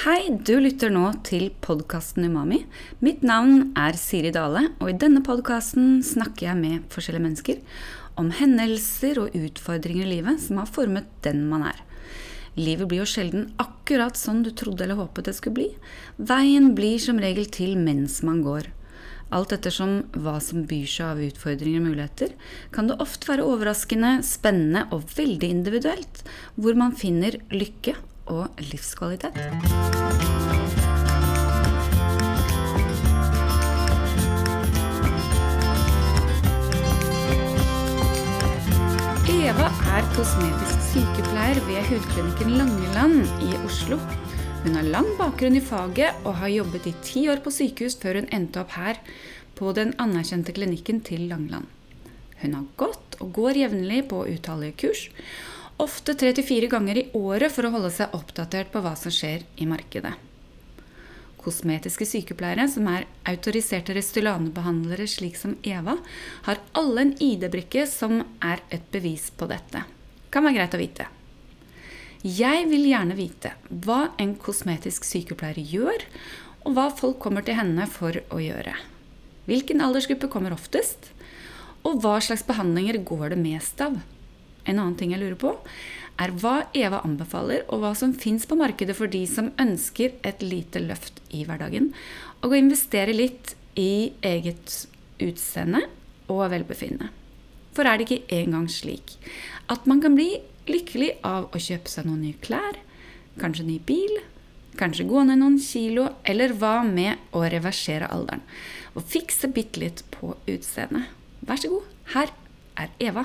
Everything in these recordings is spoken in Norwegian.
Hei, du lytter nå til podkasten Umami. Mitt navn er Siri Dale, og i denne podkasten snakker jeg med forskjellige mennesker om hendelser og utfordringer i livet som har formet den man er. Livet blir jo sjelden akkurat sånn du trodde eller håpet det skulle bli. Veien blir som regel til mens man går. Alt ettersom hva som byr seg av utfordringer og muligheter, kan det ofte være overraskende, spennende og veldig individuelt hvor man finner lykke og livskvalitet. Eva er kosmetisk sykepleier ved Hudklinikken Langeland i Oslo. Hun har lang bakgrunn i faget og har jobbet i ti år på sykehus før hun endte opp her, på den anerkjente klinikken til Langeland. Hun har gått og går jevnlig på utallige kurs, ofte tre til fire ganger i året for å holde seg oppdatert på hva som skjer i markedet. Kosmetiske sykepleiere, som er autoriserte Restylane-behandlere slik som Eva, har alle en ID-brikke som er et bevis på dette. Kan være greit å vite. Jeg vil gjerne vite hva en kosmetisk sykepleier gjør, og hva folk kommer til henne for å gjøre. Hvilken aldersgruppe kommer oftest? Og hva slags behandlinger går det mest av? En annen ting jeg lurer på, er hva Eva anbefaler, og hva som fins på markedet for de som ønsker et lite løft i hverdagen, og å investere litt i eget utseende og velbefinnende. For er det ikke engang slik at man kan bli lykkelig av å kjøpe seg noen nye klær, kanskje ny bil, kanskje gå ned noen kilo, eller hva med å reversere alderen og fikse bitte litt på utseendet? Vær så god, her er Eva.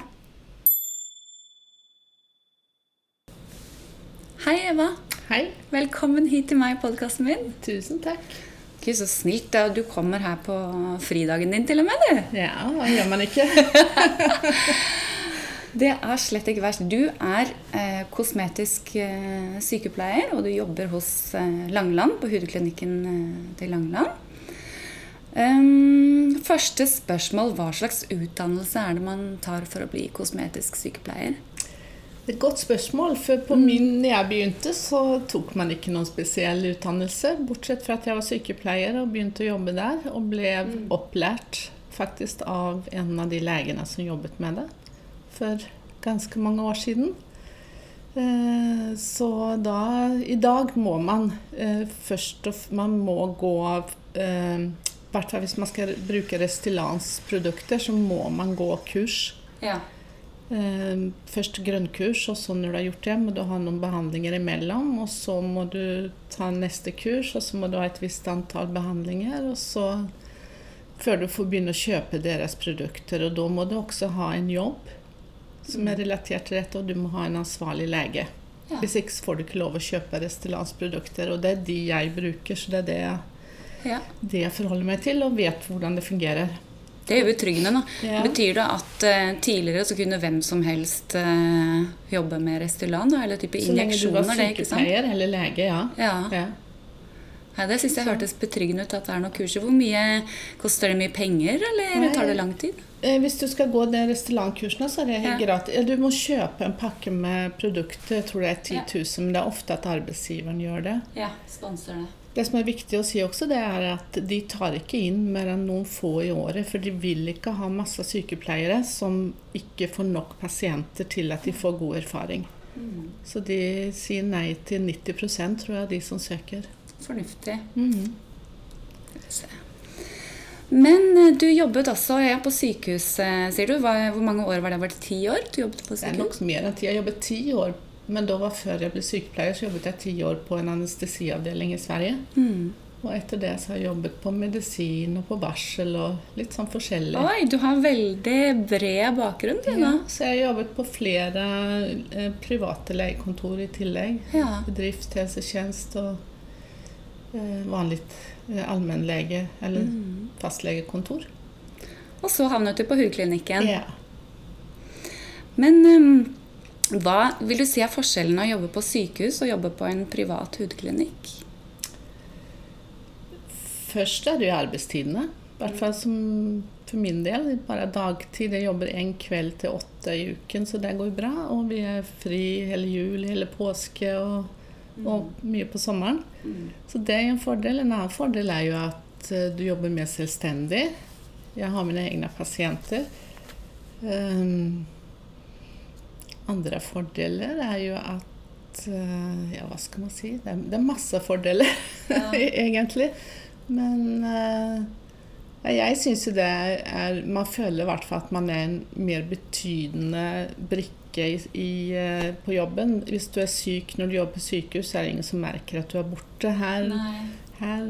Hei, Eva. Hei. Velkommen hit til meg i podkasten min. Tusen takk. Gud, så snilt. da. Du kommer her på fridagen din til og med, du. Ja, hva gjør man ikke? Det er slett ikke verst. Du er eh, kosmetisk eh, sykepleier, og du jobber hos eh, Langeland, på hudklinikken eh, til Langeland. Um, første spørsmål hva slags utdannelse er det man tar for å bli kosmetisk sykepleier? Det er et godt spørsmål. For på min, når jeg begynte, så tok man ikke noen spesiell utdannelse. Bortsett fra at jeg var sykepleier og begynte å jobbe der. Og ble opplært faktisk av en av de legene som jobbet med det for ganske mange år siden. Eh, Så da I dag må man eh, først og Man må gå av I hvert fall hvis man skal bruke Restylans produkter, så må man gå kurs. Ja. Eh, Først grønnkurs, og så når du har gjort det, må du ha noen behandlinger imellom. Og så må du ta neste kurs, og så må du ha et visst antall behandlinger. Og så før du får begynne å kjøpe deres produkter. Og da må du også ha en jobb som er relatert til dette, og du må ha en ansvarlig lege. Ja. Hvis ikke får du ikke lov å kjøpe restillansprodukter og det er de jeg bruker. Så det er det, ja. det jeg forholder meg til, og vet hvordan det fungerer. Det er jo betryggende. da. Ja. Betyr det at uh, tidligere så kunne hvem som helst uh, jobbe med Restylan? da, Eller type injeksjoner? Så lenge du var sykepleier eller lege, ja. Ja. ja. Nei, det syns jeg hørtes betryggende ut at det er noen kurser. Hvor mye Koster det mye penger, eller Nei. tar det lang tid? Eh, Hvis du skal gå de restaurantkursene, så er det helt Ja. gratis. Du må kjøpe en pakke med produkter, jeg tror det er 10 000, men det er ofte at arbeidsgiveren gjør det. Ja, sponser det. Det som er viktig å si også, det er at de tar ikke inn mer enn noen få i året, for de vil ikke ha masse sykepleiere som ikke får nok pasienter til at de får god erfaring. Så de sier nei til 90% tror jeg, de som søker. Fornuftig. Se. Men eh, du jobbet også ja, på sykehus, eh, sier du. Hvor mange år var det? Var det ti år du jobbet på sykehus? Det er nok mer enn ti. Jeg jobbet ti år, men da var før jeg ble sykepleier, så jobbet jeg ti år på en anestesiavdeling i Sverige. Mm. Og etter det så har jeg jobbet på medisin og på barsel og litt sånn forskjellig. Oi, du har veldig bred bakgrunn, du, Ja, så jeg har jobbet på flere eh, private legekontor i tillegg. Ja. Bedriftshelsetjenest og eh, vanlig eh, allmennlege eller Mm. fastlegekontor. Og så havnet du på hudklinikken. Ja. Men um, hva vil du si er forskjellen av å jobbe på sykehus og jobbe på en privat hudklinikk? Først er det jo arbeidstidene. I hvert fall som for min del. Bare dagtid. Jeg jobber en kveld til åtte i uken, så det går bra. Og vi er fri hele jul, hele påske og og mye på sommeren. Så det er en fordel. En annen fordel er jo at eh, du jobber mer selvstendig. Jeg har mine egne pasienter. Um, andre fordeler er jo at eh, Ja, hva skal man si? Det er, det er masse fordeler, Ja. egentlig. Men eh, ja, jeg syns jo det er Man føler i hvert fall at man er en mer betydende brikke i, i, eh, på jobben. Hvis du er syk når du jobber på sykehus, så er det ingen som merker at du er borte. Her, her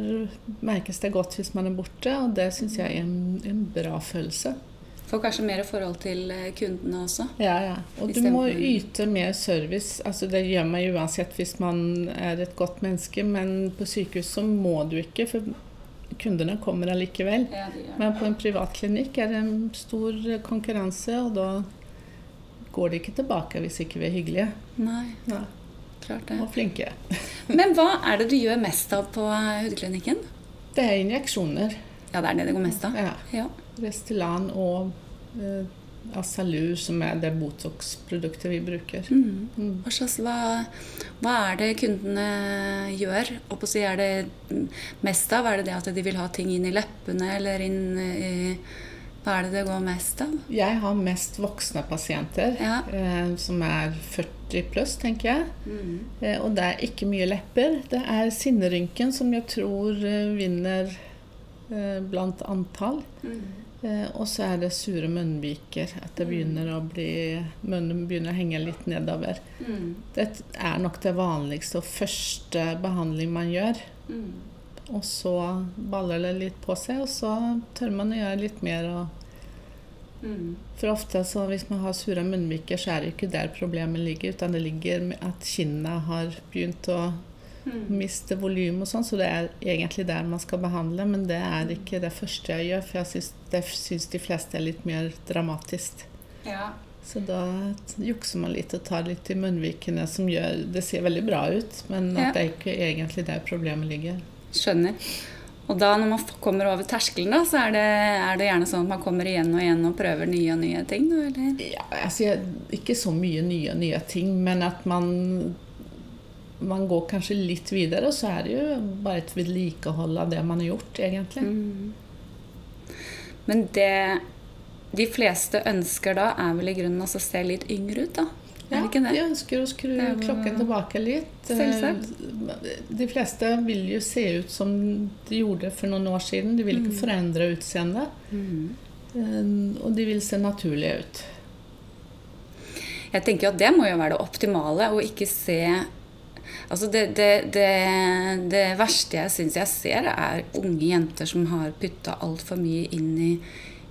merkes det godt hvis man er borte, og det syns jeg er en, en bra følelse. Får kanskje mer forhold til eh, kundene også. Ja, ja. Og du må yte mer service. Altså, det gjør man uansett hvis man er et godt menneske, men på sykehus så må du ikke, for kundene kommer allikevel. Ja. Men på en privat klinikk er det en stor konkurranse, og da går de ikke tilbake hvis ikke vi er hyggelige Nei, ja. klart det. og flinke. Men hva er det du gjør mest av på eh, hudklinikken? Det er injeksjoner. Ja, det er det det går mest av. Ja. Ja. Restylane og eh, Asalur, som er det Botox-produktet vi bruker. Mm. Mm. Slags, hva, hva er det kundene gjør? Og si, er det mm, mest av? Er det det at de vil ha ting inn i leppene, eller inn i Hva er det det går mest av? Jeg har mest voksne pasienter, Ja. eh, som er 40 pluss, tenker jeg. Eh, og det er ikke mye lepper. Det er sinnerynken som jeg tror eh, vinner blant antall. Eh, og så er det sure munnviker. At det begynner å bli Munnen begynner å henge litt nedover. Det er nok det vanligste og første behandling man gjør. Og så baller det litt på seg, og så tør man å gjøre litt mer. Og for ofte så hvis man har sure munnviker, så er det ikke der problemet ligger, utan det ligger med at kinnene har begynt å miste volum og sånn, så det er egentlig der man skal behandle, men det er ikke det første jeg gjør, for jeg syns, det syns de fleste er litt mer dramatisk. Ja. Så da jukser man litt og tar litt i munnvikene, som gjør Det ser veldig bra ut, men Ja. det er ikke egentlig der problemet ligger. Skjønner. Og da når man kommer over terskelen, da, så er det, er det gjerne sånn at man kommer igjen og igjen og prøver nye og nye ting? Eller? Ja, altså, ikke så mye nye og nye ting, men at man man går kanskje litt videre, så er det jo bare et vedlikehold av det man har gjort, egentlig. Mm. Men det de fleste ønsker da, er vel i grunnen også å se litt yngre ut, da? Det? de ønsker å skru jo- klokken tilbake litt. Selvsagt. Eh, De fleste vil jo se ut som de gjorde for noen år siden. De vil ikke forandre utseendet. Mm. Eh, Og de vil se naturlige ut. Jeg tenker jo at det må jo være det optimale, å ikke se Altså det, det, det, det verste jeg syns jeg ser, er unge jenter som har putta altfor mye inn i,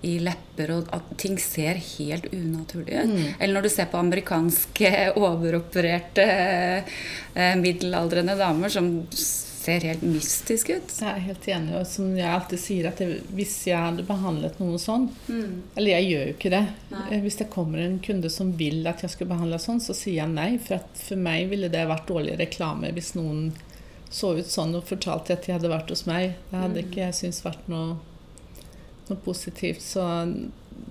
i lepper, og at ting ser helt unaturlig ut. Eller når du ser på amerikanske overopererte eh, middelaldrende damer som ser helt mystisk ut. Jeg er helt enig. Og som jeg alltid sier, at hvis jeg hadde behandlet noen sånn Eller jeg gjør jo ikke det. Nei. Hvis det kommer en kunde som vil at jeg skal behandle sånn, så sier jeg nei. For at for meg ville det vært dårlig reklame hvis noen så ut sånn og fortalte at de hadde vært hos meg. Det hadde ikke jeg syntes vært noe, noe positivt. Så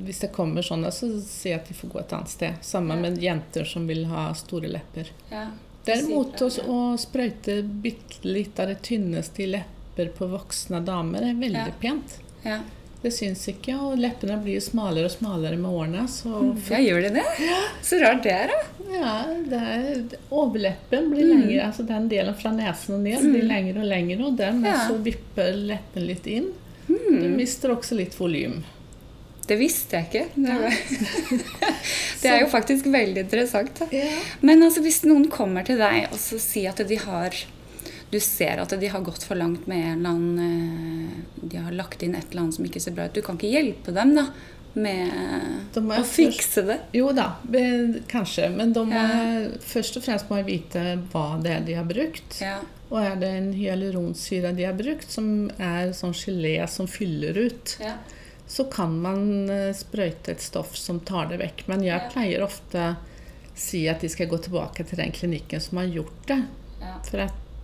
hvis det kommer sånne, så sier jeg at de får gå et annet sted. Samme Ja. med jenter som vil ha store lepper. Ja. Derimot å, sprøyte bitte litt av det tynneste i lepper på voksne damer er veldig Ja. pent. Ja. Det syns ikke, og leppene blir smalere og smalere med årene. Så ja, gjør de det? Så rart det er, da. ja, det er, overleppen blir lengre, altså den delen fra nesen og ned blir lengre og lengre, og dermed Ja. så vipper leppen litt inn. Du mister også litt volum. Det visste jeg ikke. Det, var... det er jo faktisk veldig interessant. Ja. Men altså, hvis noen kommer til deg og så sier at de har Du ser at de har gått for langt med en eller annen eh, De har lagt inn et eller annet som ikke ser bra ut. Du kan ikke hjelpe dem da med de må å fikse det. Jo da, kanskje. Men de må, Ja. først og fremst må jeg vite hva det er de har brukt. Ja. Og er det en hyaluronsyre de har brukt, som er sånn gelé som fyller ut, Ja. Så kan man eh, sprøyte et stoff som tar det vekk. Men jeg pleier ofte si at de skal gå tilbake til den klinikken som har gjort det. Ja. For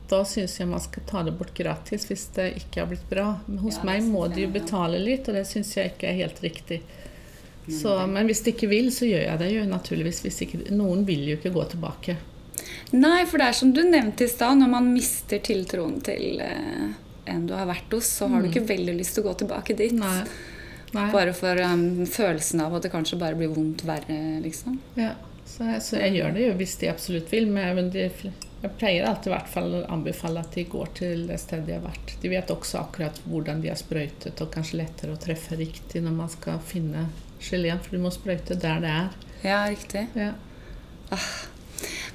da syns jeg man skal ta det bort gratis hvis det ikke har blitt bra. Men hos Ja, meg må de jo betale litt, og det syns jeg ikke er helt riktig. Så, men hvis de ikke vil, så gjør jeg det jo naturligvis. Ikke, noen vil jo ikke gå tilbake. Nei, for det er som du nevnte i stad, når man mister tiltroen til eh, en du har vært hos, så har du ikke veldig lyst til å gå tilbake dit. Mm. Nei. Nei. Bare for um, følelsen av at det kanskje bare blir vondt verre, liksom. Ja, så jeg, så jeg gjør det jo hvis de absolutt vil, men de, jeg pleier alltid i hvert fall å anbefale at de går til det stedet de har vært. De vet også akkurat hvordan de har sprøytet, og kanskje lettere å treffe riktig når man skal finne geleen, for du må sprøyte der det er. Ja, riktig. Ja.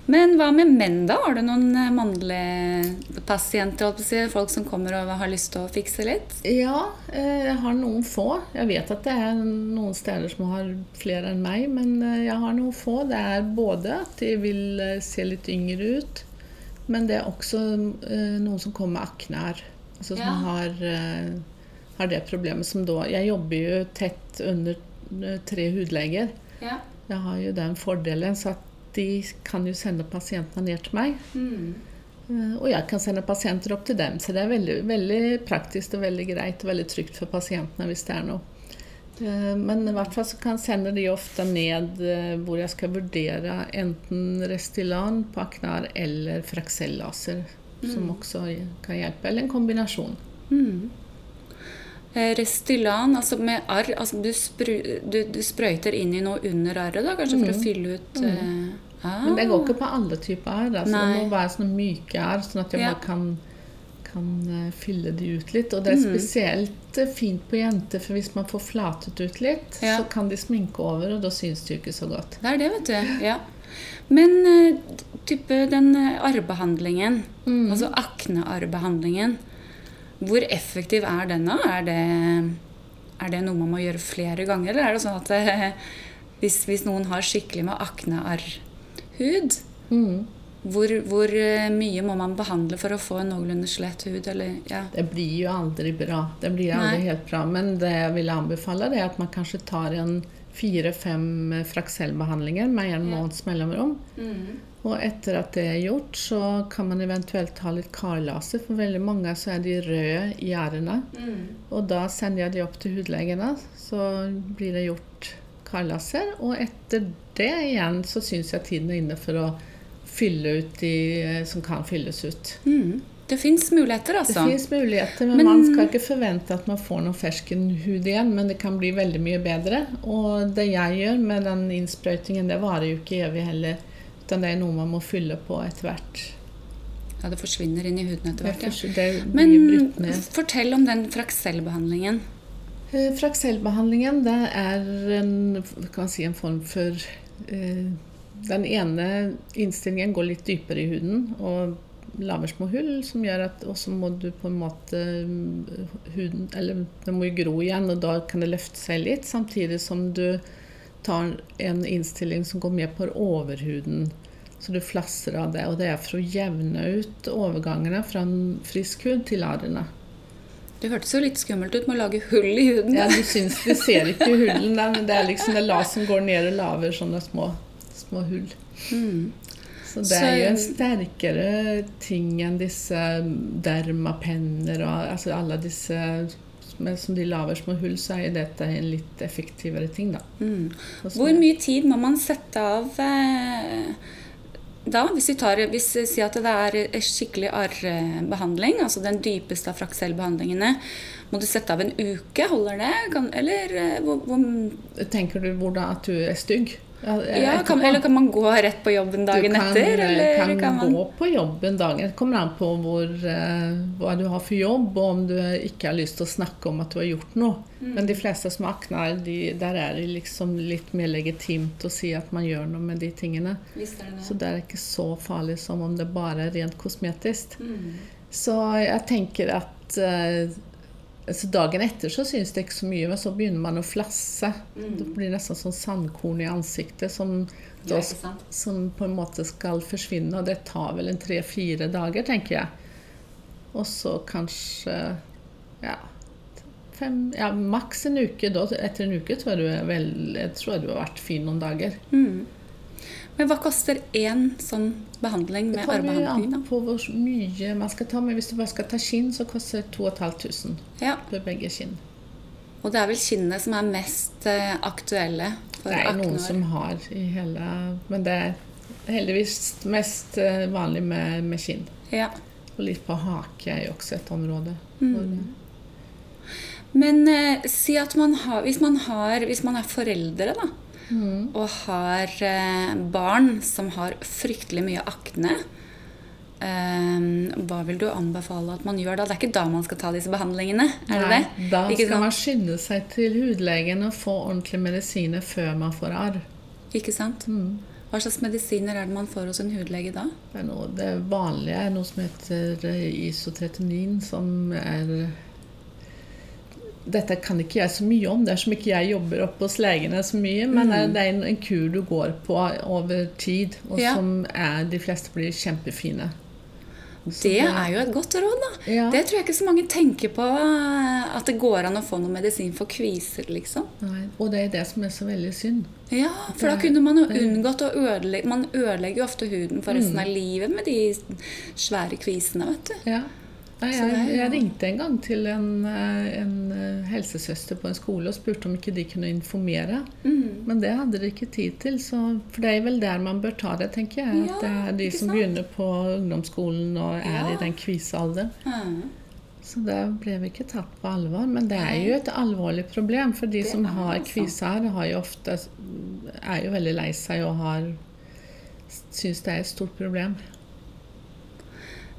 Men hva med menn, da? Har du noen eh, mannlige pasienter, folk som kommer og har lyst til å fikse litt? Ja, eh, jeg har noen få. Jeg vet at det er noen steder som har flere enn meg, men eh, jeg har noen få. Det er både at de vil se litt yngre ut, men det er også noen som kommer med akner. Altså som Ja. har, har det problemet som da Jeg jobber jo tett under tre hudleger. Ja. Jeg har jo den fordelen, så at de kan jo sende pasientene ned til meg. Mm. Eh, Og jeg kan sende pasienter opp til dem, så det er veldig, veldig praktisk og veldig greit og veldig trygt for pasientene hvis det er noe. Eh, Men i hvert fall så kan sende de ofte ned eh, hvor jeg skal vurdere enten Restylan aknar eller Fraxellaser, som også kan hjelpe, eller en kombinasjon. Mm. Eh, Restylan, altså med arr altså du, du, du sprøyter inn i noe under arret, da, kanskje for å fylle ut eh, ah. Men det går ikke på alle typer arr. Altså, det må være sånne myke arr, sånn at jeg Ja. bare kan, kan eh, fylle de ut litt. Og det er Mm. spesielt eh, fint på jenter, for hvis man får flatet ut litt, Ja. så kan de sminke over, og da syns det ikke så godt. Det er det, vet du. Ja. Men type den eh, arrbehandlingen, Mm. altså aknearrbehandlingen, hvor effektiv er den da? Er det, er det noe man må gjøre flere ganger, eller er det sånn at det, hvis, hvis noen har skikkelig med aknearrhud, Mm. hvor, hvor eh, mye må man behandle for å få en noenlunde slett hud? Eller, ja. Det blir jo aldri bra. Det blir aldri Nei. helt bra. Men det jeg vil anbefale, det er at man kanskje tar en fire-fem fraksellbehandlinger med en Ja. måneds mellomrom. Mm. Og etter at det er gjort, så kan man eventuelt ha litt karlaser. For veldig mange så er de røde i ærene. Mm. Og da sender jeg de opp til hudlegene, så blir det gjort karlaser. Og etter det igjen så syns jeg tiden er inne for å fylle ut de eh, som kan fylles ut. Mm. Det fins muligheter, altså. Det fins muligheter, men, Men- man skal ikke forvente at man får noen ferskenhud igjen. Men det kan bli veldig mye bedre. Og det jeg gjør med den innsprøytingen, det varer jo ikke evig heller. Det er noe man må fylle på etter hvert. Ja, det forsvinner inn i huden etter hvert. er Ja. Men fortell om den fraksellbehandlingen. Eh, Fraksellbehandlingen det er en, kan si, en form for eh, Den ene innstillingen går litt dypere i huden og lager små hull, som gjør at også må du på en måte mm, huden Eller den må jo gro igjen, og da kan det løfte seg litt, samtidig som du tar en innstilling som går mer på overhuden. Så du flasser av det. Og det er for å jevne ut overgangene fra en frisk hud til arrene. Det hørtes jo litt skummelt ut med å lage hull i huden. Ja, du syns Du ser ikke hullen men det er liksom det las som går ned og lager sånne små, små hull. Mm. Så det er jo en sterkere ting enn disse dermapenner og altså alle disse men som de lager små hull, så er dette en litt effektivere ting, da. Mm. Hvor mye tid må man sette av eh, da, hvis vi tar, hvis vi sier at det er skikkelig arrbehandling, altså den dypeste av fraksellbehandlingene, må du sette av en uke? Holder det? Kan, eller eh, hvor, hvor Tenker du hvordan at du er stygg? Ja, kan, eller kan man gå rett på jobben dagen du kan, etter? Eller kan, kan man gå på jobben dagen Det kommer an på hvor, eh, hva du har for jobb, og om du ikke har lyst til å snakke om at du har gjort noe. Mm. Men de fleste som akner, de, der er det liksom litt mer legitimt å si at man gjør noe med de tingene. Det Så det er ikke så farlig som om det bare er rent kosmetisk. Mm. Så jeg tenker at altså Dagen etter så syns det ikke så mye, men så begynner man å flasse. Mm. Det blir nesten sånn sandkorn i ansiktet som, da, som på en måte skal forsvinne. Og det tar vel en tre-fire dager, tenker jeg. Og så kanskje ja, fem, ja, maks en uke. Da, etter en uke tror jeg, du vel, jeg tror du har vært fin noen dager. Mm. Men hva koster én sånn behandling med armbehandling? Det kommer an på hvor mye man skal ta. Men hvis du bare skal ta kinn, så koster det 2500 Ja, for begge kinn. Og det er vel kinnene som er mest eh, aktuelle for Det er noen som har i hele Men det er heldigvis mest eh, vanlig med, med kinn. Ja. Og litt på hake er jo også et område. Mm. Men eh, si at man har hvis, man har hvis man er foreldre, da, Mm. og har eh, barn som har fryktelig mye akne, eh, hva vil du anbefale at man gjør da? Det er ikke da man skal ta disse behandlingene? Er det Nei, det? Da Ikke skal sant? man skynde seg til hudlegen og få ordentlige medisiner før man får arr. Ikke sant? Mm. Hva slags medisiner er det man får hos en hudlege da? Det, er noe, det vanlige er noe som heter eh, isotretinin, som er Dette kan ikke jeg så mye om, det er som ikke jeg jobber oppe hos legene så mye. Men Mm. det er en, en kur du går på over tid, og Ja. som er, de fleste blir kjempefine. Så Det er jo et godt råd, da. Ja. Det tror jeg ikke så mange tenker på. eh, At det går an å få noe medisin for kviser, liksom. Nei, og det er det som er så veldig synd. Ja, for da kunne man jo unngått å ødelegge Man ødelegger jo ofte huden for resten av livet med de svære kvisene, vet du. Ja. Nei, jeg, jeg ringte en gang til en, eh, en eh, helsesøster på en skole og spurte om ikke de kunne informere. Mm. Men det hadde de ikke tid til, så, for det er vel der man bør ta det, tenker jeg. Ja, at det er de som sant? begynner på ungdomsskolen og er Ja. i den kvisealderen. Mm. Så det ble vi ikke tatt på alvor. Men det er jo et alvorlig problem, for de Det som har kviser, kvise her, har jo ofte, er jo veldig lei seg og har syns det er et stort problem.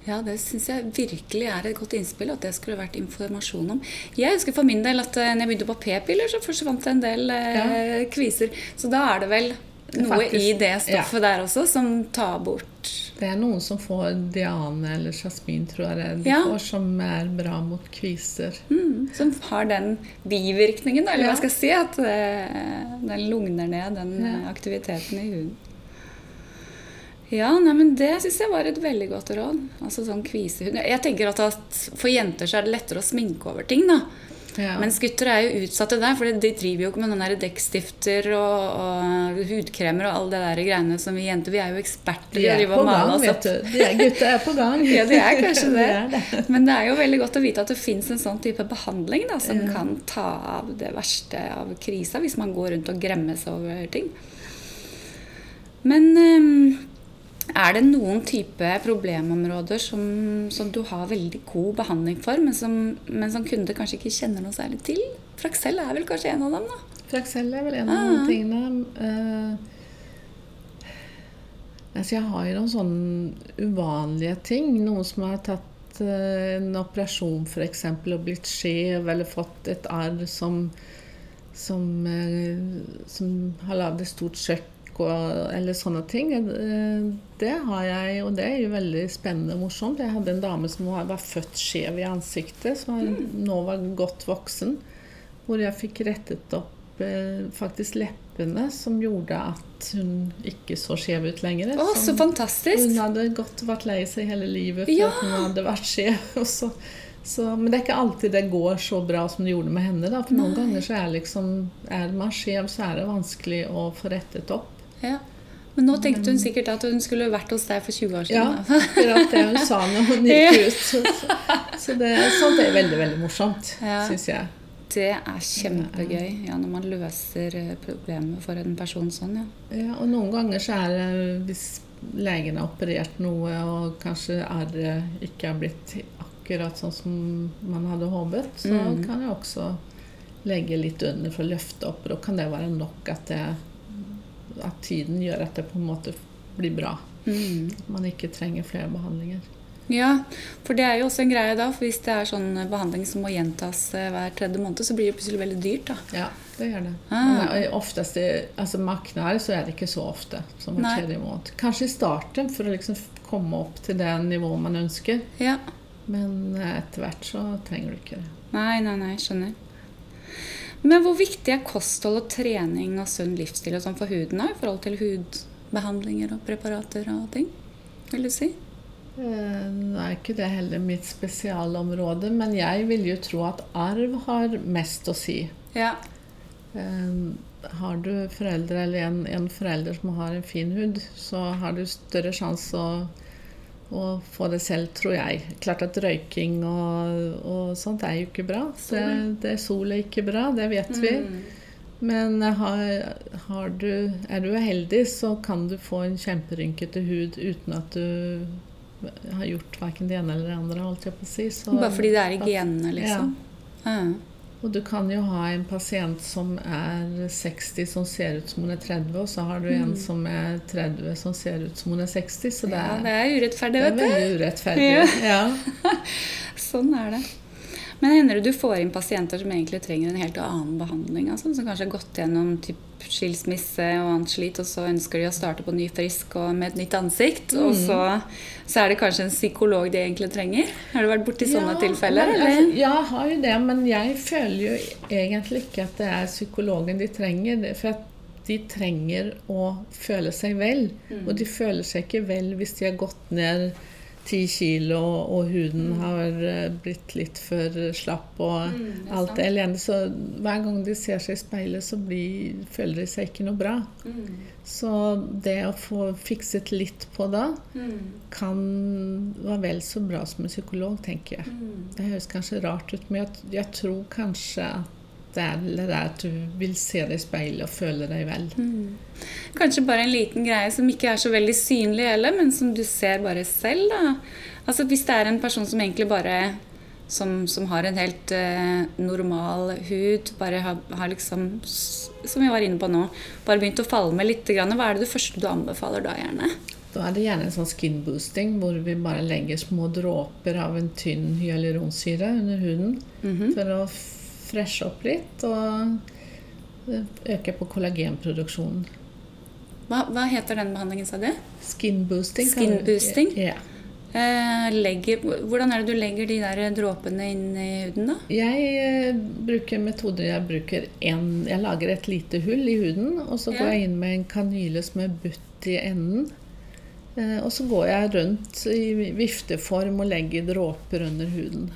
Ja, det syns jeg virkelig er et godt innspill, at det skulle vært informasjon om. Jeg husker for min del at eh, når jeg begynte på p-piller, så forsvant det en del eh, kviser. Så da er det vel noe Faktisk, i det stoffet der også som tar bort Det er noen som får Diane eller jasmin, tror jeg det er, Ja. får, som er bra mot kviser. mm, Som har den bivirkningen, eller Ja. hva skal jeg si, at eh, den lugner ned den Ja. aktiviteten i huden. Ja, nei, men Det syns jeg var et veldig godt råd. Altså sånn kvisehud. Jeg tenker at, For jenter så er det lettere å sminke over ting. da. Ja. Mens gutter er jo utsatte der, for de driver jo ikke med noen dekkstifter og, og hudkremer og alle det der greiene som vi jenter Vi er jo eksperter de i å drive på og male gang, oss vet opp. du. De er, gutta er på gang. Ja, de er kanskje det. er det. Men det er jo veldig godt å vite at det fins en sånn type behandling da, som Ja. kan ta av det verste av krisa, hvis man går rundt og gremmes over ting. Men ehm, er det noen type problemområder som, som du har veldig god behandling for, men som, men som kunde kanskje ikke kjenner noe særlig til? Fraksell er vel kanskje en av dem, da? Fraksell er vel en av Ah. tingene. Uh, altså jeg har jo noen sånne uvanlige ting. Noen som har tatt uh, en operasjon f.eks. og blitt skjev, eller fått et arr som, som, eh, som har lagd et stort og, eller sånne ting. Eh, det har jeg, og det er jo veldig spennende og morsomt. Jeg hadde en dame som var, født skjev i ansiktet, som var, nå var godt voksen. Hvor jeg fikk rettet opp eh, faktisk leppene, som gjorde at hun ikke så skjev ut lenger. Å, så fantastisk! hun hadde godt vært lei seg hele livet for Ja. at hun hadde vært skjev. og så- så, men det er ikke alltid det går så bra som det gjorde med henne. Da. For noen ganger så er, liksom, er man skjev, så er det vanskelig å få rettet opp. Ja. Men nå tenkte hun sikkert at hun skulle vært hos deg for 20 år siden. Ja, akkurat det hun sa når hun gikk ut. Så, så, så det, sånt er veldig, veldig morsomt, Ja. syns jeg. Det er kjempegøy ja, når man løser eh, problemet for en person sånn. ja. Ja, og noen ganger så er det hvis legen har operert noe, og kanskje arret ikke er blitt akkurat sånn som man hadde håpet, så Mm. kan jeg også legge litt under for å løfte opp. Og da kan det være nok at, det, at tiden gjør at det på en måte blir bra. Mm. Man ikke trenger flere behandlinger. Ja, for det er jo også en greie da. For hvis det er sånn behandling som må gjentas eh, hver tredje måned, så blir det plutselig veldig dyrt. da. Ja, det gjør det. Ah. Oftest, altså med akne så er det ikke så ofte som hver tredje måned. Kanskje i starten for å liksom komme opp til det nivået man ønsker. Ja. Men eh, etter hvert så trenger du ikke det. Nei, nei, nei, skjønner. Men hvor viktig er kosthold og trening og sunn livsstil og sånn for huden da, i forhold til hudbehandlinger og preparater og ting? Vil du si? Eh, Nå er ikke det heller mitt spesialområde, men jeg vil jo tro at arv har mest å si. Ja. Eh, Har du foreldre eller en, en forelder som har en fin hud, så har du større sjanse å, å få det selv, tror jeg. Klart at røyking og, og sånt er jo ikke bra. Det, det Sol er ikke bra, det vet vi. Mm. Men har, har du, er du uheldig, så kan du få en kjemperynkete hud uten at du har gjort verken det ene eller det andre. holdt jeg på å si. Så, Bare fordi det er i genene, liksom? Ja. Og du kan jo ha en pasient som er 60 som ser ut som hun er 30, og så har du en som er 30 som ser ut som hun er 60. Så det ja, er, det er urettferdig, det er vet veldig urettferdig. Ja. Ja. Sånn er det. Men hender det du får inn pasienter som egentlig trenger en helt annen behandling? Altså, som kanskje har gått gjennom typ skilsmisse og annet slit, og så ønsker de å starte på ny frisk og med et nytt ansikt. Og Mm. så, så er det kanskje en psykolog de egentlig trenger? Har du vært borti sånne Ja, tilfeller? eller? altså, ja, jeg har jo det, men jeg føler jo egentlig ikke at det er psykologen de trenger. For at de trenger å føle seg vel. Mm. Og de føler seg ikke vel hvis de har gått ned ti kilo og huden Mm. har eh, blitt litt for slapp og Mm, det alt sant. er elendig. Så hver gang de ser seg i speilet, så blir, føler de seg ikke noe bra. Mm. Så det å få fikset litt på da, Mm. kan være vel så bra som en psykolog, tenker jeg. Mm. Det høres kanskje rart ut, men jeg, jeg tror kanskje at det er det der at du vil se deg i speilet og føle deg vel. Mm. Kanskje bare en liten greie som ikke er så veldig synlig heller, men som du ser bare selv. da. Altså Hvis det er en person som egentlig bare som, som har en helt eh, normal hud, bare har, har liksom, som vi var inne på nå, bare begynt å falme litt, grann, hva er det det første du anbefaler da gjerne? Da er det gjerne en sånn skin boosting hvor vi bare legger små dråper av en tynn hyaluronsyre under huden Mhm. for å freshe opp litt og øke på kollagenproduksjonen. Hva, hva heter den behandlingen, sa du? Skin boosting. Skin boosting? Ja. Eh, legger, hvordan er det du legger de der dråpene inn i huden, da? Jeg eh, bruker metoder Jeg bruker en, Jeg lager et lite hull i huden, og så Ja. går jeg inn med en kanyle som er butt i enden. Eh, og så går jeg rundt i vifteform og legger dråper under huden.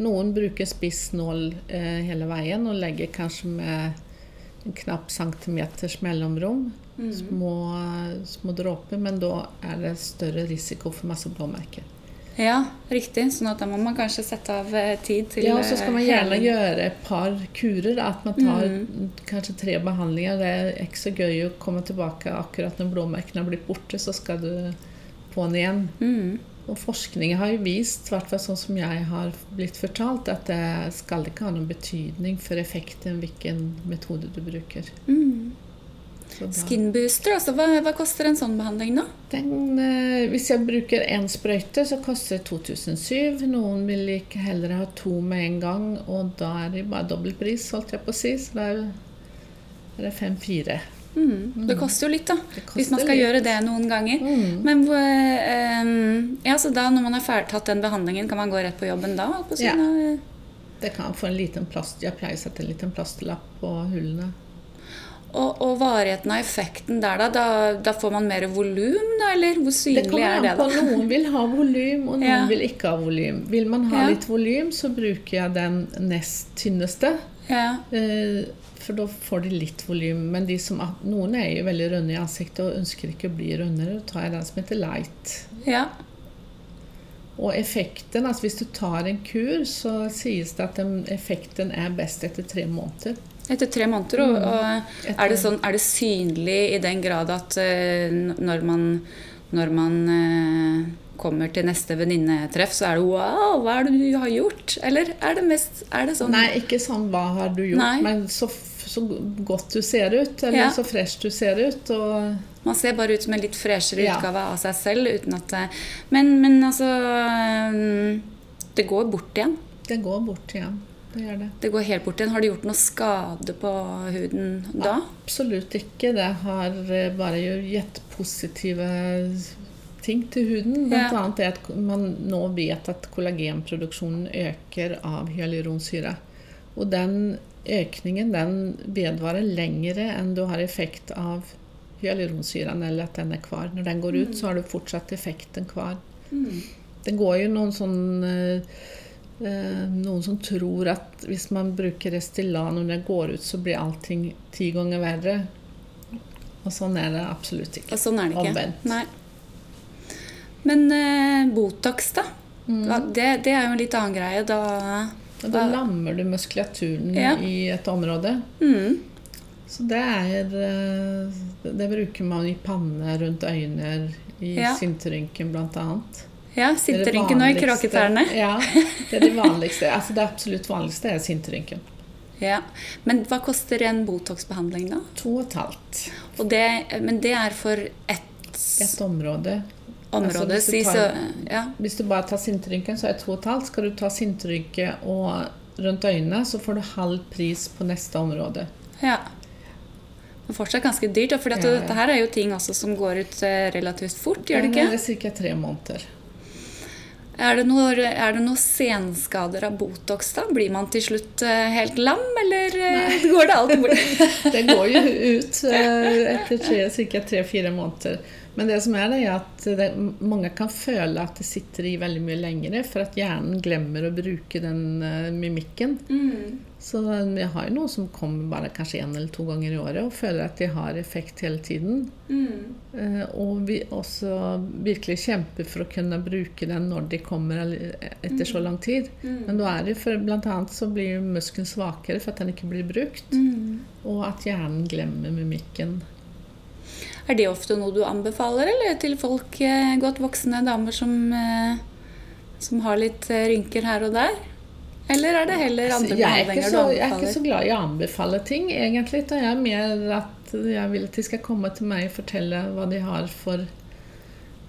Noen bruker spiss nål eh, hele veien og legger kanskje med en knapp centimeters mellomrom. Mm. Små, små dråper, men da er det større risiko for masse blåmerker. Ja, riktig. Sånn at da må man kanskje sette av eh, tid til Ja, og så skal man eh, gjerne hele... gjøre et par kurer. da, At man tar Mm. kanskje tre behandlinger. Det er ikke så gøy å komme tilbake akkurat når blåmerkene har blitt borte, så skal du på'n igjen. Mm. Og forskning har jo vist, i hvert fall sånn som jeg har blitt fortalt, at det skal ikke ha noen betydning for effekten hvilken metode du bruker. Mm. Så Skin booster, altså hva, hva koster en sånn behandling nå? Den, eh, hvis jeg bruker én sprøyte, så koster det 2007. Noen vil ikke heller ha to med en gang, og da er det bare dobbel pris, holdt jeg på å si. Så da er det 5-4. Mm. Det koster jo litt, da. Hvis man skal litt. gjøre det noen ganger. Mm. Men eh, ja, så da når man har ferdigtatt den behandlingen, kan man gå rett på jobben da? På Ja. Det kan få en liten plast, Jeg pleier å sette en liten plastlapp på hullene. Og, og varigheten av effekten der, da? Da, da får man mer volum, da? Eller hvor synlig er det, da? Noen vil ha volym, og noen Ja. vil ikke ha volym. Vil man ha Ja. litt volym, så bruker jeg den nest tynneste. Ja. Eh, For da får de litt volym. Men de som, noen er jo veldig runde i ansiktet og ønsker ikke å bli rundere. Da tar jeg den som heter light. ja. Og effekten, altså hvis du tar en kur, så sies det at den, effekten er best etter tre måneder. Etter tre måneder. Og, og er, det sånn, er det synlig i den grad at eh, når man, når man eh, kommer til neste venninnetreff, så er det 'wow, hva er det du har gjort?' Eller er det mest er det sånn Nei, ikke sånn 'hva har du gjort', Nei. men så, så godt du ser ut, eller Ja. så fresh du ser ut. Og Man ser bare ut som en litt freshere Ja. utgave av seg selv. uten at men, men altså Det går bort igjen. det går bort igjen. Det gjør det. Det går helt bort igjen. Har det gjort noe skade på huden da? Absolutt ikke. Det har eh, bare jo gitt positive ting til huden. Blant Ja. annet det at man nå vet at kollagenproduksjonen øker av hyaluronsyre. Og den økningen den vedvarer lengre enn du har effekt av hyaluronsyren, eller at den er kvar. Når den går ut, så har du fortsatt effekten kvar. Mm. Det går jo noen sånn eh, eh, Noen som tror at hvis man bruker Restylane når det går ut, så blir allting ti ganger verre. Og sånn er det absolutt ikke. Og sånn er det ikke. Omvendt. Nei. Men eh, Botox, da? Mm. Det, det er jo en litt annen greie. Da da, da lammer du muskulaturen Ja. i et område. mm. Så det er eh, Det bruker man i panne, rundt øyne, i Ja. sinterynken bl.a. Ja, sitterynken og i kråketærne. Ja, det er det vanligste. Altså det absolutt vanligste er sinterynken. Ja. Men hva koster en Botox-behandling, da? To og et halvt. Og det, men det er for ett Et område. Område. hvis du tar- så, ja. Hvis du bare tar sinterynken, så er det to og et halvt. Skal du ta sinterynke og rundt øynene, så får du halv pris på neste område. ja. Men fortsatt ganske dyrt. For Ja, ja. dette er jo ting som går ut eh, relativt fort, gjør det ikke? Det er ca. tre måneder. Er det, noe, er det noen senskader av Botox, da? Blir man til slutt eh, helt lam, eller Nei. går det alt bort? Det går jo ut eh, etter ca. tre-fire måneder. Men det som er det, er at det, mange kan føle at det sitter i veldig mye lengre, for at hjernen glemmer å bruke den uh, mimikken. Mm. Så vi har jo noen som kommer bare kanskje én eller to ganger i året og føler at de har effekt hele tiden. Mm. Uh, Og vi også virkelig kjemper for å kunne bruke den når de kommer etter etter så lang tid. Mm. Men da er det for blant annet så blir muskelen svakere for at den ikke blir brukt. Mm. Og at hjernen glemmer mimikken. Er det ofte noe du anbefaler, eller til folk, eh, godt voksne damer som, eh, som har litt eh, rynker her og der? Eller er det heller andre Altså, jeg, er behandlinger du anbefaler? jeg er ikke så glad i å anbefale ting, egentlig. Da jeg er mer at jeg vil at de skal komme til meg og fortelle hva de har for,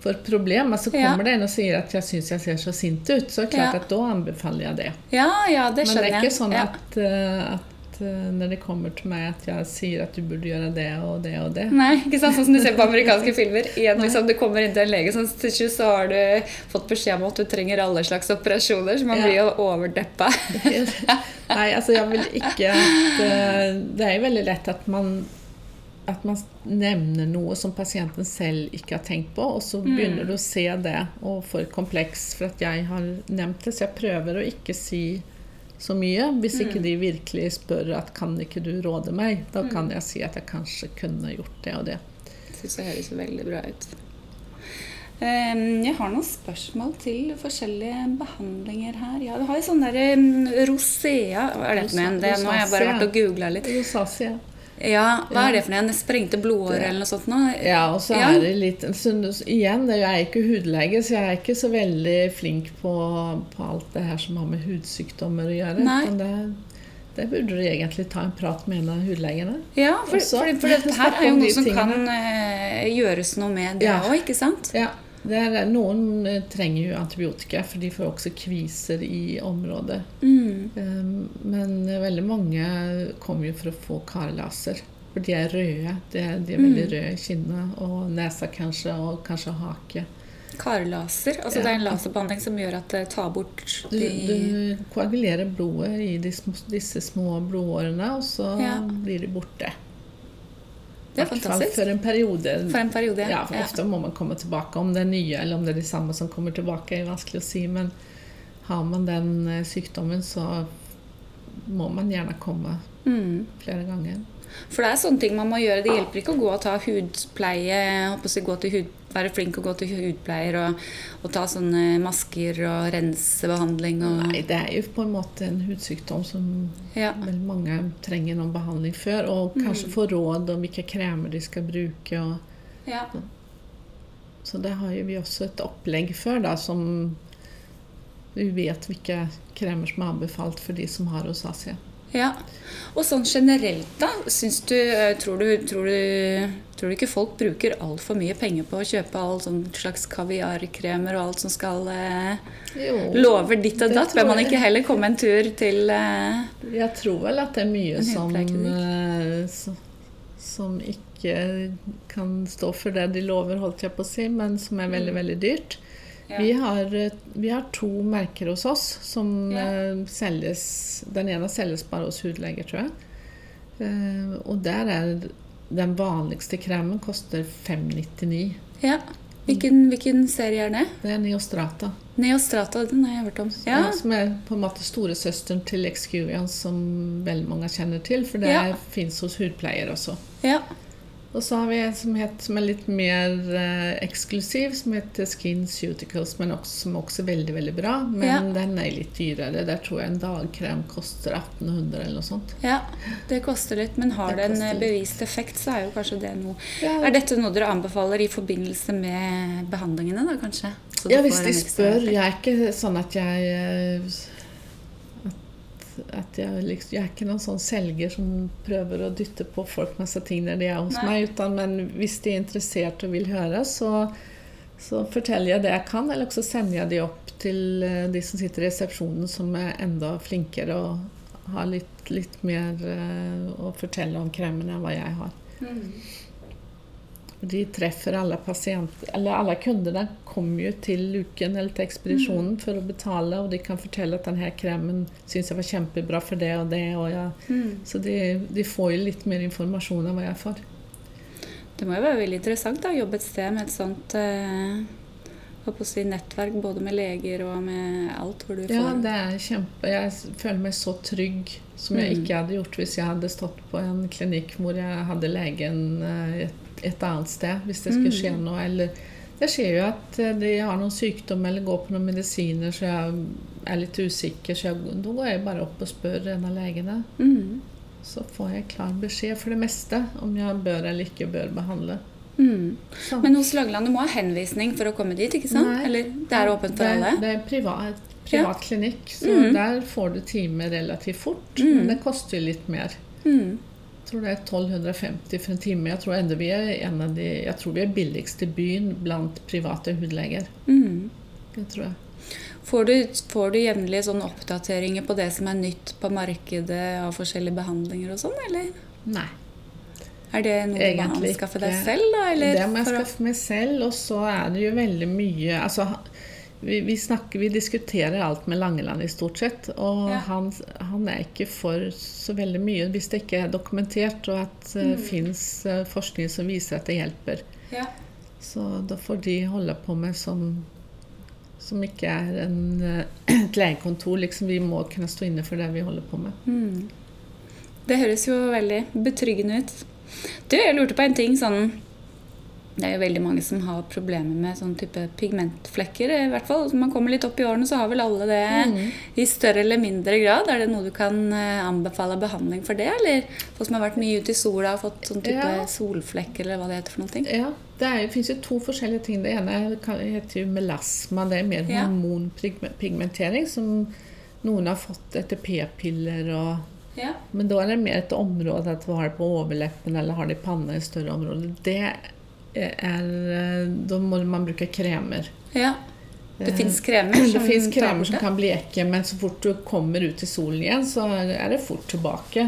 for problem. Altså Ja. Kommer det en og sier at jeg syns jeg ser så sint ut, så er det klart Ja. at da anbefaler jeg det. Ja, ja, det Men det er ikke sånn Ja. at, at når det kommer til meg, at jeg sier at du burde gjøre det og det og det. Nei, ikke sant? Sånn som du ser på amerikanske filmer. Igjen, liksom, Du kommer inn til en lege, sånn, til slutt så har du fått beskjed om at du trenger alle slags operasjoner, så man Ja. blir jo overdeppa. Nei, altså jeg vil ikke at eh, Det er jo veldig lett at man at man nevner noe som pasienten selv ikke har tenkt på, og så Mm. begynner du å se det og får kompleks for at jeg har nevnt det. Så jeg prøver å ikke si så mye. Hvis Mm. ikke de virkelig spør at kan ikke du råde meg, da kan Mm. jeg si at jeg kanskje kunne gjort det og det. Syns det høres veldig bra ut. Ehm, Jeg har noen spørsmål til forskjellige behandlinger her. Ja, du har jo sånn derre mm, rosea Hva er det for noe? nå har jeg bare vært og googla litt. Rosacea. Ja, Hva er det for noe? Sprengte blodårer eller noe sånt? Nå? Ja, og så er det litt så, Igjen, jeg er ikke hudlege, så jeg er ikke så veldig flink på, på alt det her som har med hudsykdommer å gjøre. Nei. Men det, det burde du egentlig ta en prat med en av hudlegene. Ja, for, for, for, for dette her er jo noe som tingene. kan uh, gjøres noe med det Ja. ikke sant? Ja, er, Noen eh, trenger jo antibiotika, for de får også kviser i området. Mm. Um, Men veldig mange kommer jo for å få karlaser. For de er røde. De er, de er veldig Mm. røde i kinnet og nesa kanskje, og kanskje hake. Karlaser. Altså Ja. det er en laserbehandling som gjør at det tar bort Du, de du koagulerer blodet i disse, disse små blodårene, og så Ja. blir de borte. Det er fantastisk. For en periode. For en periode, ja, for Ofte må man komme tilbake. Om det er nye eller om det er de samme som kommer tilbake, er vanskelig å si. Men har man den eh, sykdommen, så må man gjerne komme Mm. flere ganger. For det er sånne ting man må gjøre. Det hjelper ikke å gå og ta hudpleie, gå til hud, være flink og gå til hudpleier og, og ta sånne masker og rensebehandling og Nei, det er jo på en måte en hudsykdom som ja. veldig mange trenger noen behandling før. Og kanskje Mm. få råd om hvilke kremer de skal bruke. og ja. Så det har jo vi også et opplegg for, da, som vi vet hvilke kremer som er anbefalt for de som har rosacea. Ja. Og sånn generelt, da? Syns du, eh, tror du, tror du Tror du ikke folk bruker altfor mye penger på å kjøpe all sånn slags kaviarkremer og alt som skal eh, Jo, Lover ditt og datt? Bør man ikke heller komme en tur til eh, jeg tror vel at det er mye som, eh, som, ikke kan stå for det de lover, holdt jeg på å si, men som er veldig, veldig dyrt. Ja. Vi, har, eh, vi har to merker hos oss som Ja. eh, selges Den ene selges bare hos hudleger, tror jeg. Eh, og der er den vanligste kremen koster 599. Ja. Hvilken, hvilken serie er det? Det er Neostrata. Neostrata, den har jeg hørt om. Ja. Ja. som er på en måte storesøsteren til Excurian, som veldig mange kjenner til. For det Ja. fins hos hudpleier også. ja. Og så har vi en som, heter, som er litt mer eh, eksklusiv, som heter Skin Suticals, men også, som også er veldig veldig bra. Men Ja. den er litt dyrere. Der tror jeg en dagkrem koster 1800 eller noe sånt. Ja, det koster litt, men har Det det en eh, bevist effekt, så er jo kanskje det noe Ja, Er dette noe dere anbefaler i forbindelse med behandlingene, da, kanskje? Så ja hvis de spør. Jeg er ikke sånn at jeg eh, at jeg, liksom, jeg er ikke noen sånn selger som prøver å dytte på folk masse ting når de er hos Nei. meg. Utan, men hvis de er interessert og vil høre, så, så forteller jeg det jeg kan. Eller så sender jeg de opp til eh, de som sitter i resepsjonen, som er enda flinkere og har litt, litt mer eh, å fortelle om kremen enn hva jeg har. Mm. De treffer alle pasienter, eller alle kundene kommer jo til luken eller til ekspedisjonen for å betale, og de kan fortelle at denne kremen syns jeg var kjempebra for det og det. Og ja. Mm. Så de, de får jo litt mer informasjon enn hva jeg får. Det må jo være veldig interessant å jobbe et sted med et sånt eh, si, nettverk, både med leger og med alt hvor du får Ja, det er kjempe Jeg føler meg så trygg som jeg Mm. ikke hadde gjort hvis jeg hadde stått på en klinikk hvor jeg hadde legen eh, et, et annet sted, hvis det skulle Mm. skje noe. Eller det skjer jo at eh, de har noen sykdom eller går på noen medisiner så jeg er litt usikker, så jeg, da går jeg bare opp og spør en av legene. Mm. Så får jeg klar beskjed for det meste om jeg bør eller ikke bør behandle. Mm. Men hos Lageland, du må ha henvisning for å komme dit, ikke sant? Nei. Eller det er åpent for det, alle? Det er privat, privat klinikk, så mm. der får du time relativt fort. Mhm. Men det koster jo litt mer. Mm. Tror det er 1250 for en time. Jeg tror, enda vi er en av de, jeg tror vi er billigst i byen blant private hudleger. Mm. Det tror jeg. Får du, får du jevnlige sånne oppdateringer på det som er nytt på markedet av forskjellige behandlinger og sånn, eller? Nei. Er det noe du må Egentlig anskaffe deg selv, da? Eller det må jeg skaffe meg selv, og så er det jo veldig mye altså, vi, vi, snakker, vi diskuterer alt med Langeland i stort sett, og Ja. han, han er ikke for så veldig mye hvis det ikke er dokumentert, og at det Mm. fins forskning som viser at det hjelper. Ja. Så da får de holde på med som, som ikke er en, eh, et legekontor. Liksom, vi må kunne stå inne for det vi holder på med. Mm. Det høres jo veldig betryggende ut. Du, jeg lurte på en ting sånn Det er jo veldig mange som har problemer med sånn type pigmentflekker. i hvert fall. Når man kommer litt opp i årene, så har vel alle det Mm. i større eller mindre grad. Er det noe du kan eh, anbefale behandling for det, eller folk som har vært mye ute i sola og fått sånn type Ja. solflekker, eller hva det heter for noe? Ja, det er, finnes jo to forskjellige ting. Det ene heter jo melasma. Det er mer Ja. hormonpigmentering, som noen har fått etter p-piller. og Ja. Men da er det mer et område at du har det på overleppen eller har det i panna i større områder. Det er Da må man bruke kremer. ja. Det Eh, fins kremer Det som det kremer som kan bleke, men så fort du kommer ut i solen igjen, så er det fort tilbake.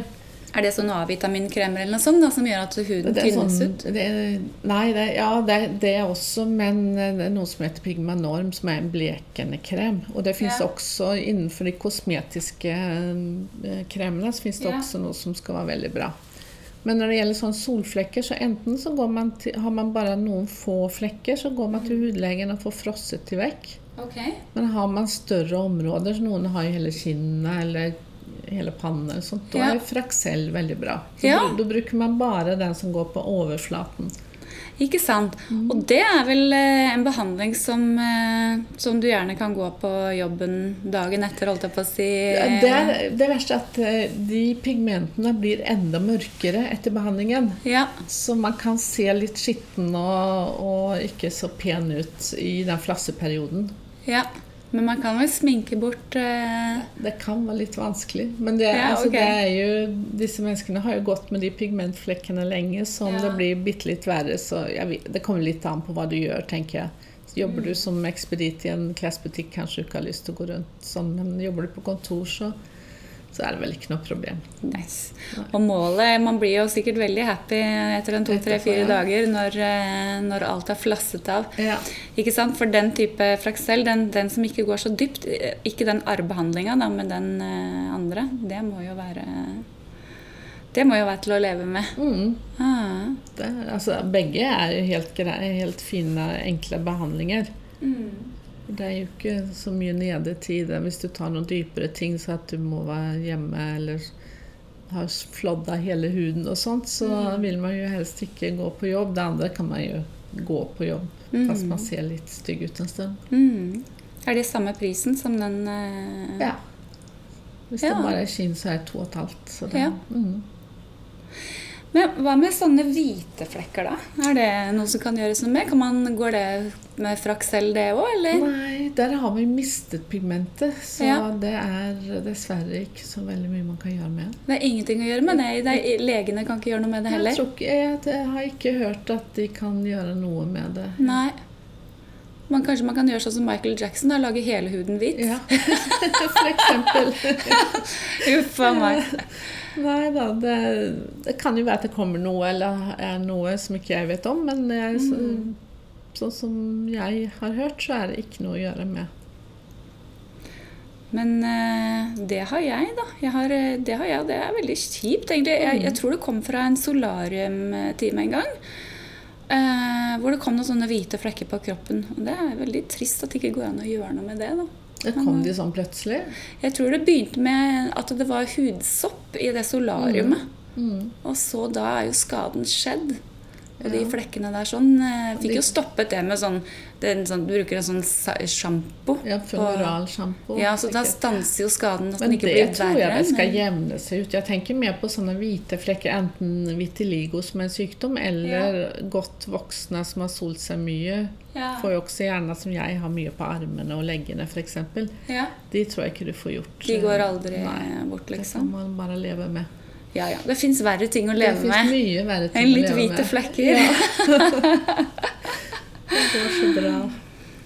Er det sånn A-vitaminkremer eller noe sånt da, som gjør at huden tynnes sånn, ut? det nei, det, ja, det, det er også, men det er noe som heter Pigmanorm, som er en blekende krem. Og det fins Ja. også innenfor de kosmetiske eh, kremene så finnes det Ja. også noe som skal være veldig bra. Men når det gjelder sånn solflekker, så enten så går man til, har man bare noen få flekker, så går man til hudlegen og får frosset de vekk. Okay. Men har man større områder, så noen har jo hele kinnet eller hele pannen, eller sånt, da Ja. er Fraxel veldig bra. Så Ja. da, da bruker man bare den som går på overflaten. Ikke sant. Mm. Og det er vel eh, en behandling som, eh, som du gjerne kan gå på jobben dagen etter, holdt jeg på å si. Det, er, det verste er at eh, de pigmentene blir enda mørkere etter behandlingen. Ja. Så man kan se litt skitten og, og ikke så pen ut i den flasseperioden. ja. Men man kan vel sminke bort uh... Det kan være litt vanskelig. Men det, Ja, altså, okay. det er jo, disse menneskene har jo gått med de pigmentflekkene lenge, så om Ja. det blir bitte litt verre, så vet, Det kommer litt an på hva du gjør, tenker jeg. Så jobber Mm. du som ekspedit i en klesbutikk, kanskje du ikke har lyst til å gå rundt sånn, men jobber du på kontor, så, så er det vel ikke noe problem. Nice. Og målet Man blir jo sikkert veldig happy etter en to, tre, fire Etterpå, ja. dager når, eh, når alt er flasset av. Ja. Ikke sant? For den type fraksel, den, den som ikke går så dypt, eh, ikke den arrbehandlinga, men den eh, andre, det må jo være Det må jo være til å leve med. Mm. Ah. Det, altså, begge er helt, greie, helt fine, enkle behandlinger. Det er jo ikke så mye nedetid hvis du tar noen dypere ting, så at du må være hjemme eller har flådda hele huden og sånt, så Mm. vil man jo helst ikke gå på jobb. Det andre kan man jo gå på jobb, Mm. fast man ser litt stygg ut en stund. Mm. Er det samme prisen som den uh... Ja. Hvis Ja. det bare er skinn, så er det to og et halvt. Så det, Ja. mm. Men hva med sånne hvite flekker, da? Er det noe som kan gjøres noe med? Kan man, går det med fraksel, det òg, eller? Nei, der har vi mistet pigmentet, så Ja. det er dessverre ikke så veldig mye man kan gjøre med. Det er ingenting å gjøre med det. det er, legene kan ikke gjøre noe med det Jeg, heller. tror ikke, jeg, jeg har ikke hørt at de kan gjøre noe med det. Nei. Man, kanskje man kan gjøre sånn som Michael Jackson, og lage hele huden hvit? Ja, for eksempel. Uff a meg. Nei da, det, det kan jo være at det kommer noe, eller er noe som ikke jeg vet om, men jeg, så, Mm. sånn som jeg har hørt, så er det ikke noe å gjøre med. Men eh, det har jeg, da. Jeg har, eh, det har jeg, og det er veldig kjipt, egentlig. Jeg, jeg tror det kom fra en solariumtime en gang. eh, hvor det kom noen sånne hvite flekker på kroppen. Og det er veldig trist at det ikke går an å gjøre noe med det. da. Det kom de sånn plutselig. Jeg tror det begynte med at det var hudsopp i det solariumet. Mm. Og så da er jo skaden skjedd. Og de flekkene der sånn eh, Fikk jo stoppet det med sånn, det sånn Du bruker en sånn sjampo. Ja, funeralsjampo. Ja, så da stanser jo skaden. At den Men ikke det blir tror jeg det skal men- jevne seg ut. Jeg tenker mer på sånne hvite flekker, enten vitiligo som er en sykdom, eller godt voksne som har solt seg mye. ja. Får jo også gjerne, som jeg, har mye på armene og leggene f.eks. ja. De tror jeg ikke du får gjort. De går aldri Nei, bort, Det kan liksom. man bare leve med. Ja, ja. Det fins verre ting å leve leve Det med mye verre ting enn å litt leve hvite med. flekker. Ja. Det går så bra.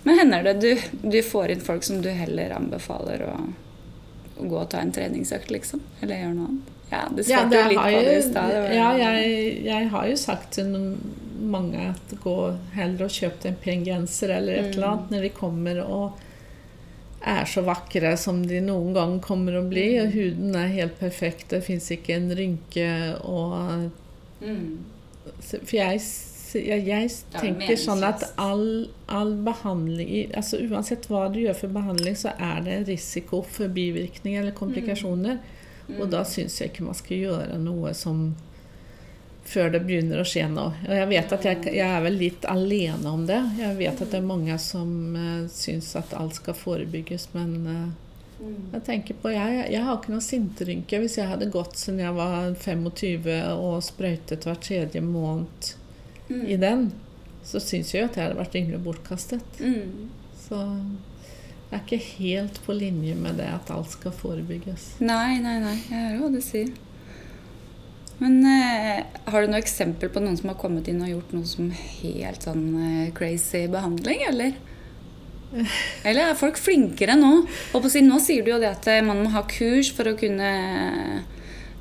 Men hender det du, du får inn folk som du heller anbefaler å, å gå og ta en treningsøkt, liksom? Eller gjøre noe annet? Ja, du Ja, svarte det jo litt på det i stad. ja jeg, jeg har jo sagt til mange at gå heller og kjøp deg en pen genser eller et eller Mm. annet når de kommer og er så vakre som de noen gang kommer å bli. Mm. Og huden er helt perfekt, det fins ikke en rynke og Mm. For jeg, jeg, jeg Ja, tenker sånn at all, all behandling altså Uansett hva du gjør for behandling, så er det risiko for bivirkninger eller komplikasjoner. Mm. Og da syns jeg ikke man skal gjøre noe som før det begynner å skje noe. Og jeg vet at jeg, jeg er vel litt alene om det. Jeg vet at det er mange som uh, syns at alt skal forebygges, men Mm. jeg tenker på, jeg, jeg har ikke noe sinterynke. Hvis jeg hadde gått siden jeg var 25 og sprøytet hver tredje måned Mm. i den, så syns jeg jo at jeg hadde vært yngre bortkastet. Mm. Så jeg er ikke helt på linje med det at alt skal forebygges. Nei, nei, nei. Jeg hører hva du sier. Men eh, har du noe eksempel på noen som har kommet inn og gjort noe som helt sånn eh, crazy behandling, eller? Eller er folk flinkere nå? Og på siden, nå sier du jo det at eh, man må ha kurs for å kunne,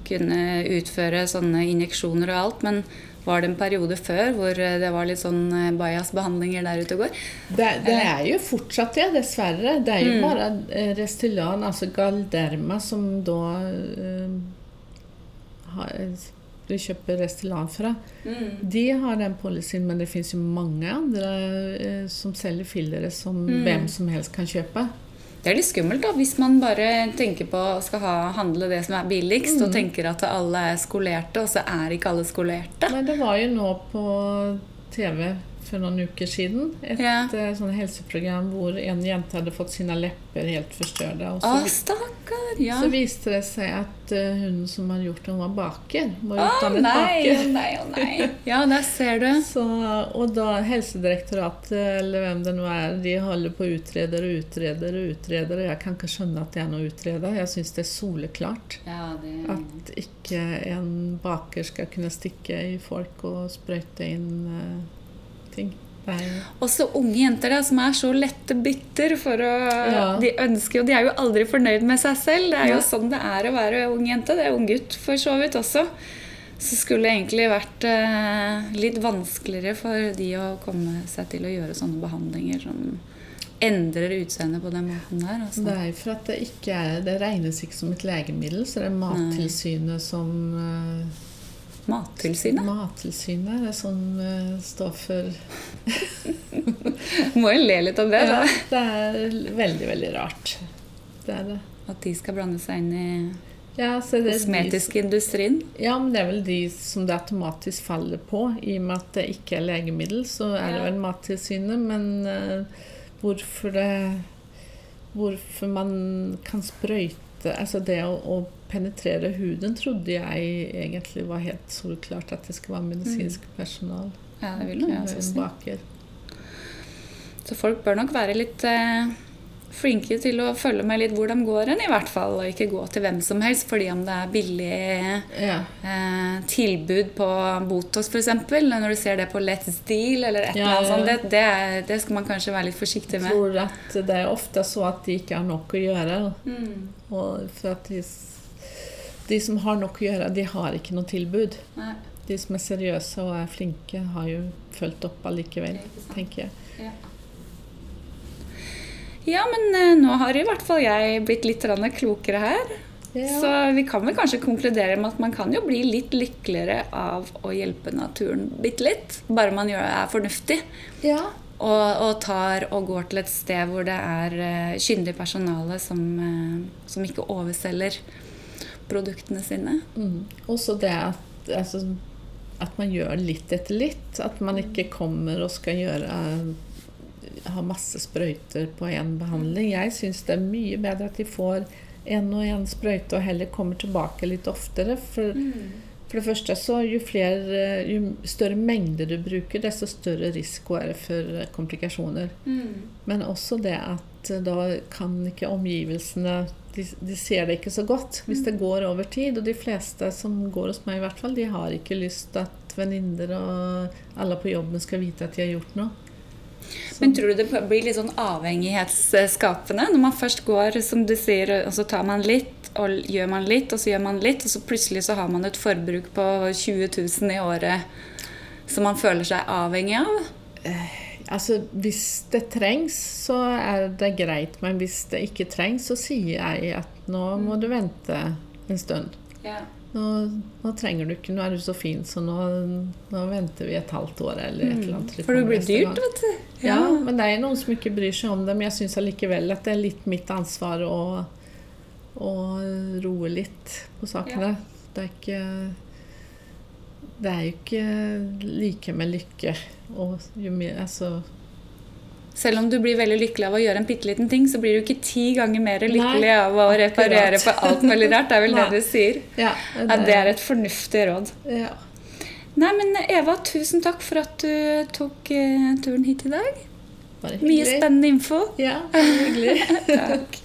kunne utføre sånne injeksjoner og alt, men var det en periode før hvor eh, det var litt sånn eh, bajas-behandlinger der ute og går? Det, det er jo fortsatt det, dessverre. Det er jo Mm. bare eh, Restylan, altså Galderma, som da du kjøper Restylan fra. De har den policyen, men det fins jo mange andre eh, som selger fillere som Mm. hvem som helst kan kjøpe. Det er litt skummelt da, hvis man bare tenker på skal ha, handle det som er billigst, Mm. og tenker at alle er skolerte, og så er ikke alle skolerte. Men det var jo nå på TV for noen uker siden et Ja. uh, sånn helseprogram hvor en jente hadde fått sine lepper helt så, Å, stakkar! Ja. så viste det seg at uh, hun som hadde gjort det, hun var baker. Var Å nei, baker. Oh, nei, oh, nei. Ja, der ser du. Så, og da Helsedirektoratet, eller hvem det nå er, de holder på å utrede og utreder og utreder. Og jeg kan ikke skjønne at det er noe å utrede. Jeg syns det er soleklart Ja, det... at ikke en baker skal kunne stikke i folk og sprøyte inn eh, ting. Også unge jenter da, som er så lette bytter for å Ja. De ønsker jo, de er jo aldri fornøyd med seg selv. Det er jo ja. sånn det er å være ung jente. Det er ung gutt for så vidt også. Så skulle det egentlig vært eh, litt vanskeligere for de å komme seg til å gjøre sånne behandlinger som endrer utseendet på den måten der. Altså. Det er for at det ikke er Det regnes ikke som et legemiddel, så det er Mattilsynet som eh, Mattilsynet Mattilsynet er som uh, står for må jo le litt av det. da. ja, Det er veldig, veldig rart. Det er det. At de skal blande seg inn i Ja, de, kosmetiske industrien. ja, men det er vel de som det automatisk faller på. I og med at det ikke er legemiddel, så er det vel Mattilsynet. Men uh, hvorfor det Hvorfor man kan sprøyte Altså det å, å penetrere huden trodde jeg egentlig var helt solklart at det skulle være medisinsk personal. Ja, det vil jeg også si. Så folk bør nok være litt eh, flinke til å følge med litt hvor de går hen, i hvert fall. Og ikke gå til hvem som helst fordi om det er billig Ja. eh, tilbud på Botox f.eks. Når du ser det på Let's Deal eller et Ja, eller annet sånt, det, det, er, det skal man kanskje være litt forsiktig Jeg med. tror at det er ofte så at de ikke har nok å gjøre. Mm. Og for at de, de som har nok å gjøre, de har ikke noe tilbud. Nei, De som er seriøse og er flinke, har jo fulgt opp allikevel, tenker jeg. ja. Ja, men eh, nå har i hvert fall jeg blitt litt klokere her. Så vi kan vel kanskje konkludere med at man kan jo bli litt lykkeligere av å hjelpe naturen bitte litt. Bare man gjør det er fornuftig. ja. Og, og tar og går til et sted hvor det er uh, kyndig personale som, uh, som ikke overselger produktene sine. Mm. Også det at, altså, at man gjør litt etter litt. At man ikke kommer og skal gjøre ha masse sprøyter på én behandling. Jeg syns det er mye bedre at de får én og én sprøyte og heller kommer tilbake litt oftere. For, for det første så jo, flere, jo større mengder du bruker, desto større risiko er det for komplikasjoner. Men også det at eh, da kan ikke omgivelsene de, de ser det ikke så godt hvis det går over tid. Og de fleste som går hos meg, i hvert fall, de har ikke lyst til at venninner og alle på jobben skal vite at de har gjort noe. Men tror du det blir litt sånn avhengighetsskapende når man først går, som du sier, og så tar man litt, og gjør man litt, og så gjør man litt, og så plutselig så har man et forbruk på 20 000 i året som man føler seg avhengig av? Altså, Hvis det trengs, så er det greit. Men hvis det ikke trengs, så sier jeg at nå må du vente en stund. Ja. Nå, nå trenger du ikke, nå er du så fin, så nå, nå venter vi et halvt år eller et eller annet. Mm. For det blir dyrt, vet du. Ja, men det er noen som ikke bryr seg om det. Men jeg syns allikevel at det er litt mitt ansvar å, å roe litt på sakene. Det er ikke Det er jo ikke like med lykke. Og jo mer Altså Selv om du blir veldig lykkelig av å gjøre en bitte liten ting, så blir du ikke ti ganger mer lykkelig Nei, av å reparere akkurat. på alt mulig rart. Det er vel det du sier. Ja, At det er et fornuftig råd. ja. Nei, men Eva, tusen takk for at du tok eh, turen hit i dag. Mye spennende info. Ja, hyggelig. Takk.